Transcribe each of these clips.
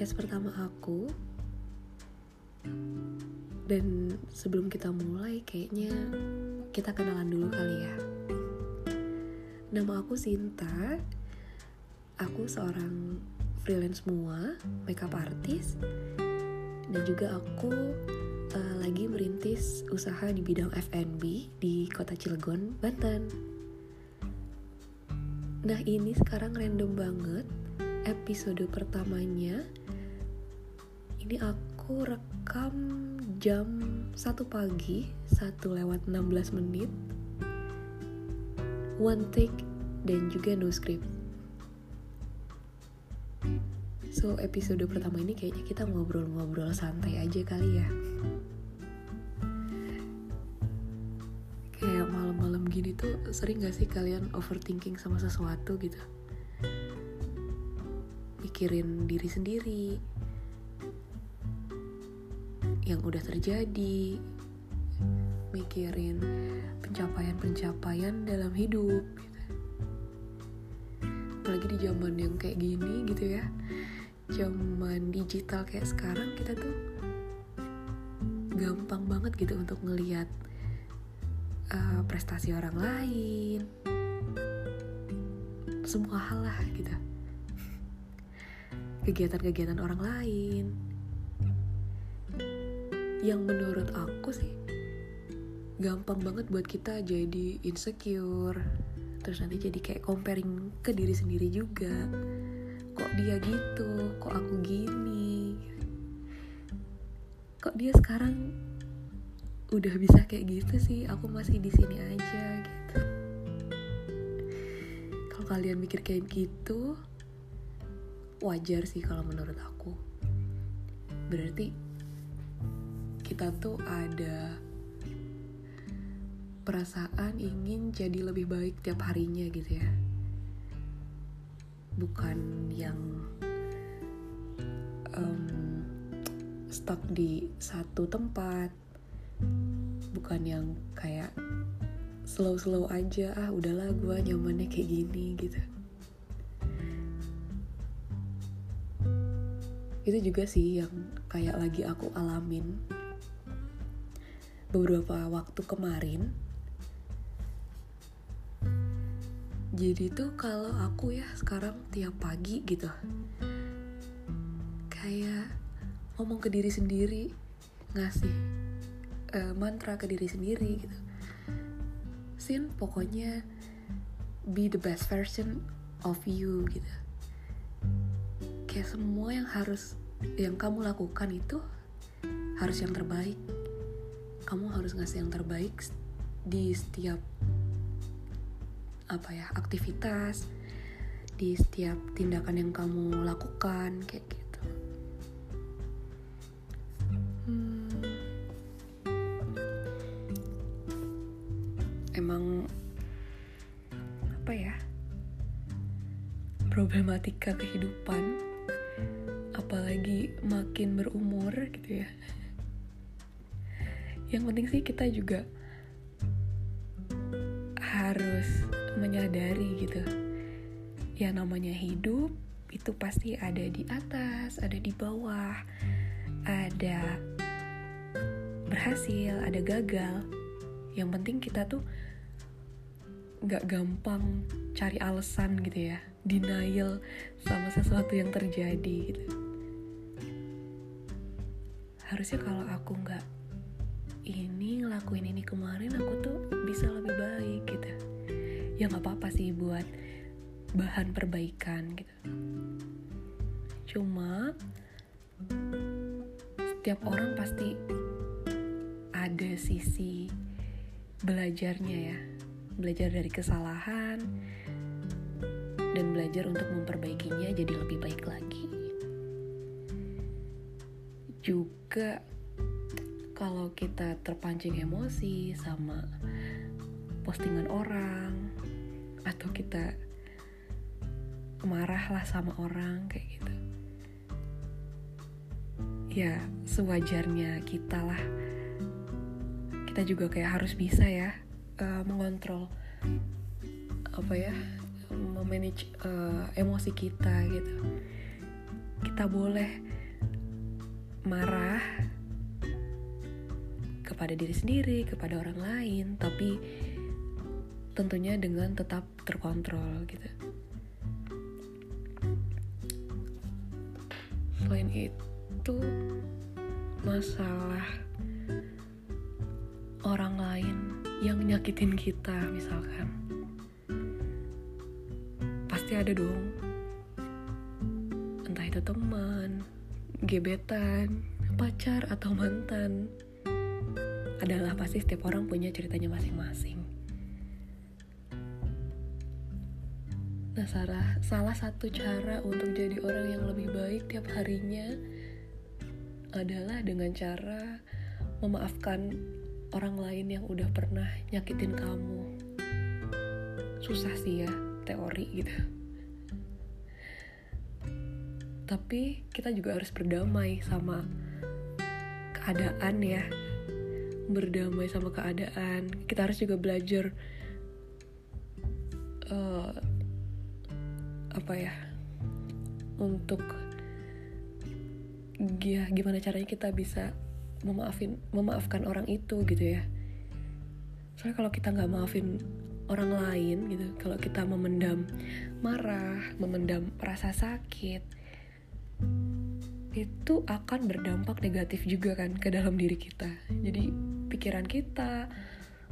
podcast pertama aku. Dan sebelum kita mulai, kayaknya kita kenalan dulu kali ya. Nama aku Sinta. Aku seorang freelance semua, makeup artist, dan juga aku uh, lagi merintis usaha di bidang F&B di kota Cilegon, Banten. Nah ini sekarang random banget episode pertamanya. Ini aku rekam jam 1 pagi, 1 lewat 16 menit. One take dan juga no script. So episode pertama ini kayaknya kita ngobrol-ngobrol santai aja kali ya. Kayak malam-malam gini tuh sering gak sih kalian overthinking sama sesuatu gitu? Mikirin diri sendiri, yang udah terjadi, mikirin pencapaian-pencapaian dalam hidup. Gitu. Apalagi di zaman yang kayak gini gitu ya, zaman digital kayak sekarang kita tuh gampang banget gitu untuk ngelihat uh, prestasi orang lain, semua hal lah gitu, kegiatan-kegiatan orang lain. Yang menurut aku sih gampang banget buat kita jadi insecure. Terus nanti jadi kayak comparing ke diri sendiri juga. Kok dia gitu? Kok aku gini? Kok dia sekarang udah bisa kayak gitu sih? Aku masih di sini aja gitu. Kalau kalian mikir kayak gitu wajar sih kalau menurut aku. Berarti kita tuh ada perasaan ingin jadi lebih baik tiap harinya gitu ya. Bukan yang um, stuck di satu tempat. Bukan yang kayak slow-slow aja ah udahlah gue nyamannya kayak gini gitu itu juga sih yang kayak lagi aku alamin beberapa waktu kemarin. Jadi tuh kalau aku ya sekarang tiap pagi gitu kayak ngomong ke diri sendiri ngasih uh, mantra ke diri sendiri gitu. Sin pokoknya be the best version of you gitu. Kayak semua yang harus yang kamu lakukan itu harus yang terbaik. Kamu harus ngasih yang terbaik di setiap apa ya aktivitas di setiap tindakan yang kamu lakukan kayak gitu. Hmm, emang apa ya problematika kehidupan apalagi makin berumur gitu ya. Yang penting sih kita juga harus menyadari gitu. Ya namanya hidup itu pasti ada di atas ada di bawah ada berhasil ada gagal. Yang penting kita tuh nggak gampang cari alasan gitu ya denial sama sesuatu yang terjadi gitu harusnya kalau aku nggak ini ngelakuin ini kemarin aku tuh bisa lebih baik gitu. Ya nggak apa-apa sih buat bahan perbaikan gitu. Cuma setiap orang pasti ada sisi belajarnya ya. Belajar dari kesalahan dan belajar untuk memperbaikinya jadi lebih baik lagi. Juga kalau kita terpancing emosi sama postingan orang atau kita marah lah sama orang kayak gitu. Ya sewajarnya kita lah. Kita juga kayak harus bisa ya uh, mengontrol apa ya memanage uh, emosi kita gitu. Kita boleh marah kepada diri sendiri, kepada orang lain, tapi tentunya dengan tetap terkontrol gitu. Selain itu, masalah orang lain yang nyakitin kita misalkan pasti ada dong entah itu teman gebetan pacar atau mantan adalah pasti setiap orang punya ceritanya masing-masing. Nah salah, salah satu cara untuk jadi orang yang lebih baik tiap harinya adalah dengan cara memaafkan orang lain yang udah pernah nyakitin kamu. Susah sih ya teori gitu tapi kita juga harus berdamai sama keadaan ya. Berdamai sama keadaan. Kita harus juga belajar uh, apa ya untuk ya gimana caranya kita bisa memaafin memaafkan orang itu gitu ya. Soalnya kalau kita nggak maafin orang lain gitu kalau kita memendam marah memendam rasa sakit itu akan berdampak negatif juga kan ke dalam diri kita. Jadi pikiran kita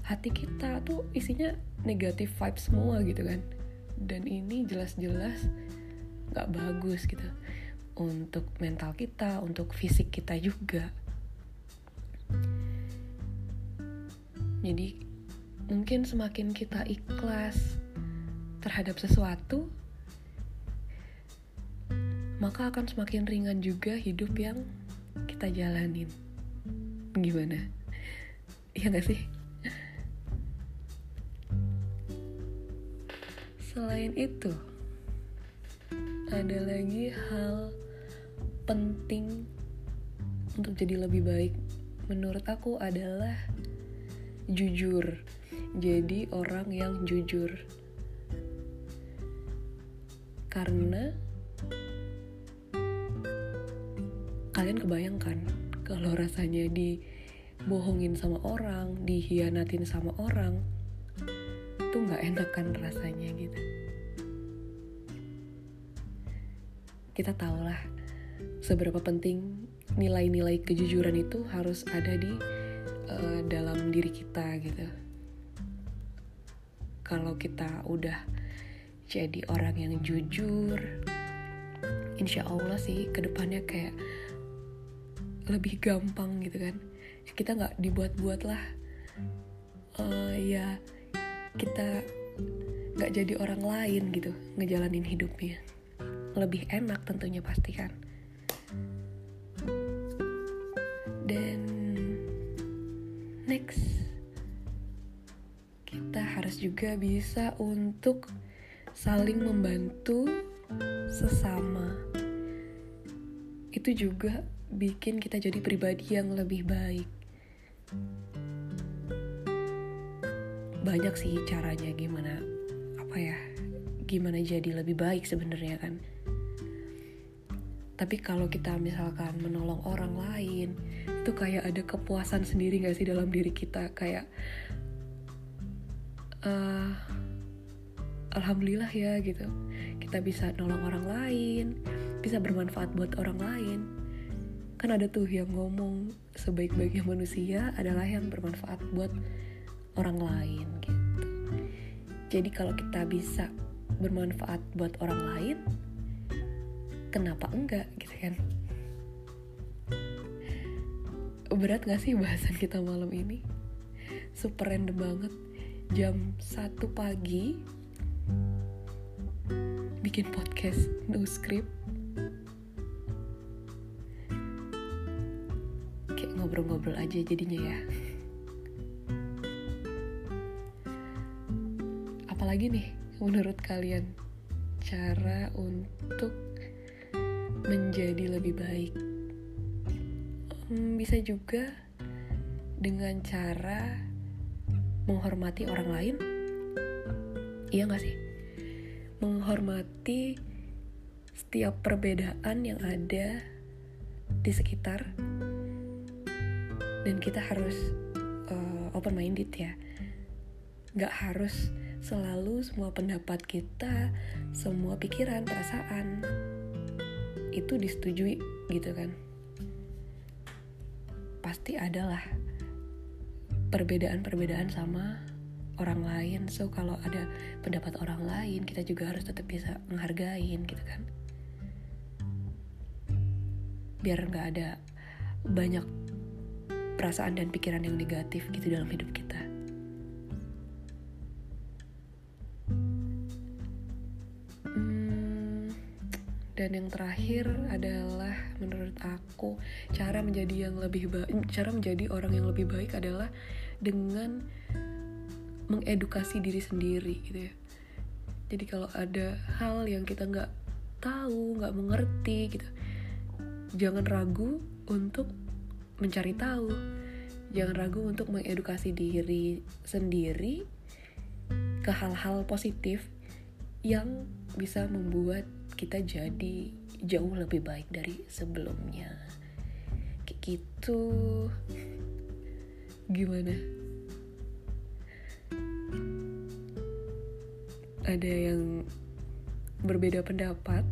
hati kita tuh isinya negatif vibes semua gitu kan. Dan ini jelas-jelas nggak bagus gitu. Untuk mental kita untuk fisik kita juga. Jadi mungkin semakin kita ikhlas terhadap sesuatu, maka akan semakin ringan juga hidup yang kita jalanin. Gimana? Iya gak sih? Selain itu, ada lagi hal penting untuk jadi lebih baik menurut aku adalah jujur jadi orang yang jujur karena kalian kebayangkan kalau rasanya dibohongin sama orang dihianatin sama orang tuh nggak enak kan rasanya gitu. Kita tahu lah seberapa penting nilai-nilai kejujuran itu harus ada di uh, dalam diri kita gitu. Kalau kita udah jadi orang yang jujur insya Allah sih ke depannya kayak lebih gampang gitu kan. Kita nggak dibuat-buat lah. Uh, ya kita nggak jadi orang lain gitu ngejalanin hidupnya. Lebih enak tentunya pasti kan. Dan next kita harus juga bisa untuk saling membantu sesama. Itu juga bikin kita jadi pribadi yang lebih baik. Banyak sih caranya gimana apa ya gimana jadi lebih baik sebenarnya kan. Tapi kalau kita misalkan menolong orang lain itu kayak ada kepuasan sendiri gak sih dalam diri kita? Kayak uh, alhamdulillah ya gitu. Kita bisa nolong orang lain bisa bermanfaat buat orang lain kan ada tuh yang ngomong sebaik-baiknya manusia adalah yang bermanfaat buat orang lain gitu. Jadi kalau kita bisa bermanfaat buat orang lain kenapa enggak gitu kan? Berat gak sih bahasan kita malam ini? Super random banget. Jam 1 pagi bikin podcast no script ngobrol-ngobrol aja jadinya ya apalagi nih menurut kalian cara untuk menjadi lebih baik. Hmm, bisa juga dengan cara menghormati orang lain. Iya gak sih? Menghormati setiap perbedaan yang ada di sekitar dan kita harus uh, open minded ya. Nggak harus selalu semua pendapat kita semua pikiran perasaan itu disetujui gitu kan. Pasti adalah perbedaan-perbedaan sama orang lain. So kalau ada pendapat orang lain kita juga harus tetap bisa menghargain gitu kan. Biar nggak ada banyak perasaan dan pikiran yang negatif gitu dalam hidup kita. Hmm, dan yang terakhir adalah menurut aku cara menjadi yang lebih baik cara menjadi orang yang lebih baik adalah dengan mengedukasi diri sendiri gitu ya. Jadi kalau ada hal yang kita nggak tahu nggak mengerti gitu jangan ragu untuk mencari tahu. Jangan ragu untuk mengedukasi diri sendiri ke hal-hal positif yang bisa membuat kita jadi jauh lebih baik dari sebelumnya. Kayak gitu. Gimana? Ada yang berbeda pendapat?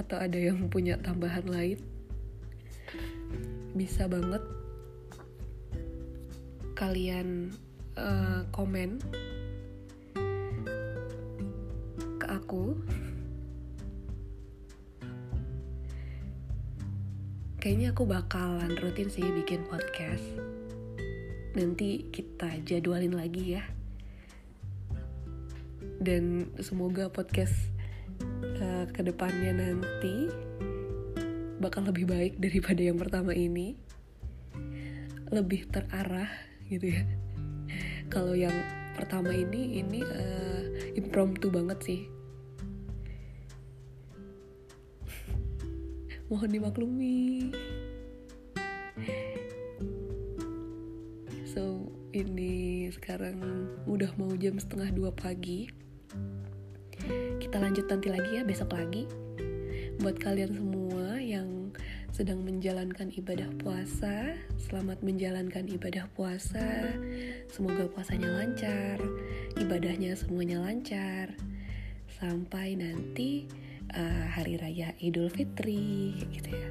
Atau ada yang punya tambahan lain bisa banget kalian uh, komen ke aku. Kayaknya aku bakalan rutin sih bikin podcast. Nanti kita jadwalin lagi ya. Dan semoga podcast uh, ke depannya nanti bakal lebih baik daripada yang pertama ini. Lebih terarah gitu ya. Kalau yang pertama ini ini uh, impromptu banget sih. Mohon dimaklumi. So ini sekarang udah mau jam setengah dua pagi. Kita lanjut nanti lagi ya besok lagi. Buat kalian semua sedang menjalankan ibadah puasa. Selamat menjalankan ibadah puasa. Semoga puasanya lancar ibadahnya semuanya lancar. Sampai nanti uh, hari raya Idul Fitri gitu ya.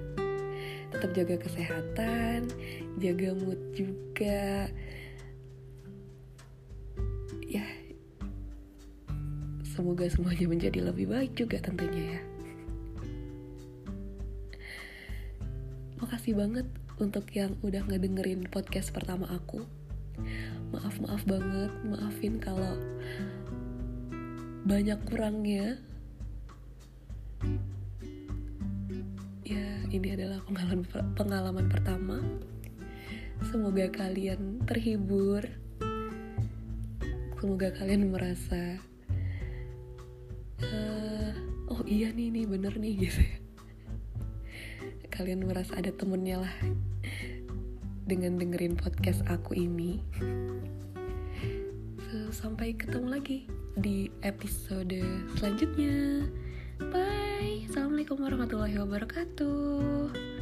Tetap jaga kesehatan jaga mood juga. Ya Semoga semuanya menjadi lebih baik juga tentunya ya. Makasih banget untuk yang udah ngedengerin podcast pertama aku. Maaf-maaf banget, maafin kalau banyak kurangnya. Ya, ini adalah pengalaman pengalaman pertama. Semoga kalian terhibur. Semoga kalian merasa uh, oh iya nih nih bener nih gitu ya kalian merasa ada temennya lah dengan dengerin podcast aku ini. So, sampai ketemu lagi di episode selanjutnya. Bye. Assalamualaikum warahmatullahi wabarakatuh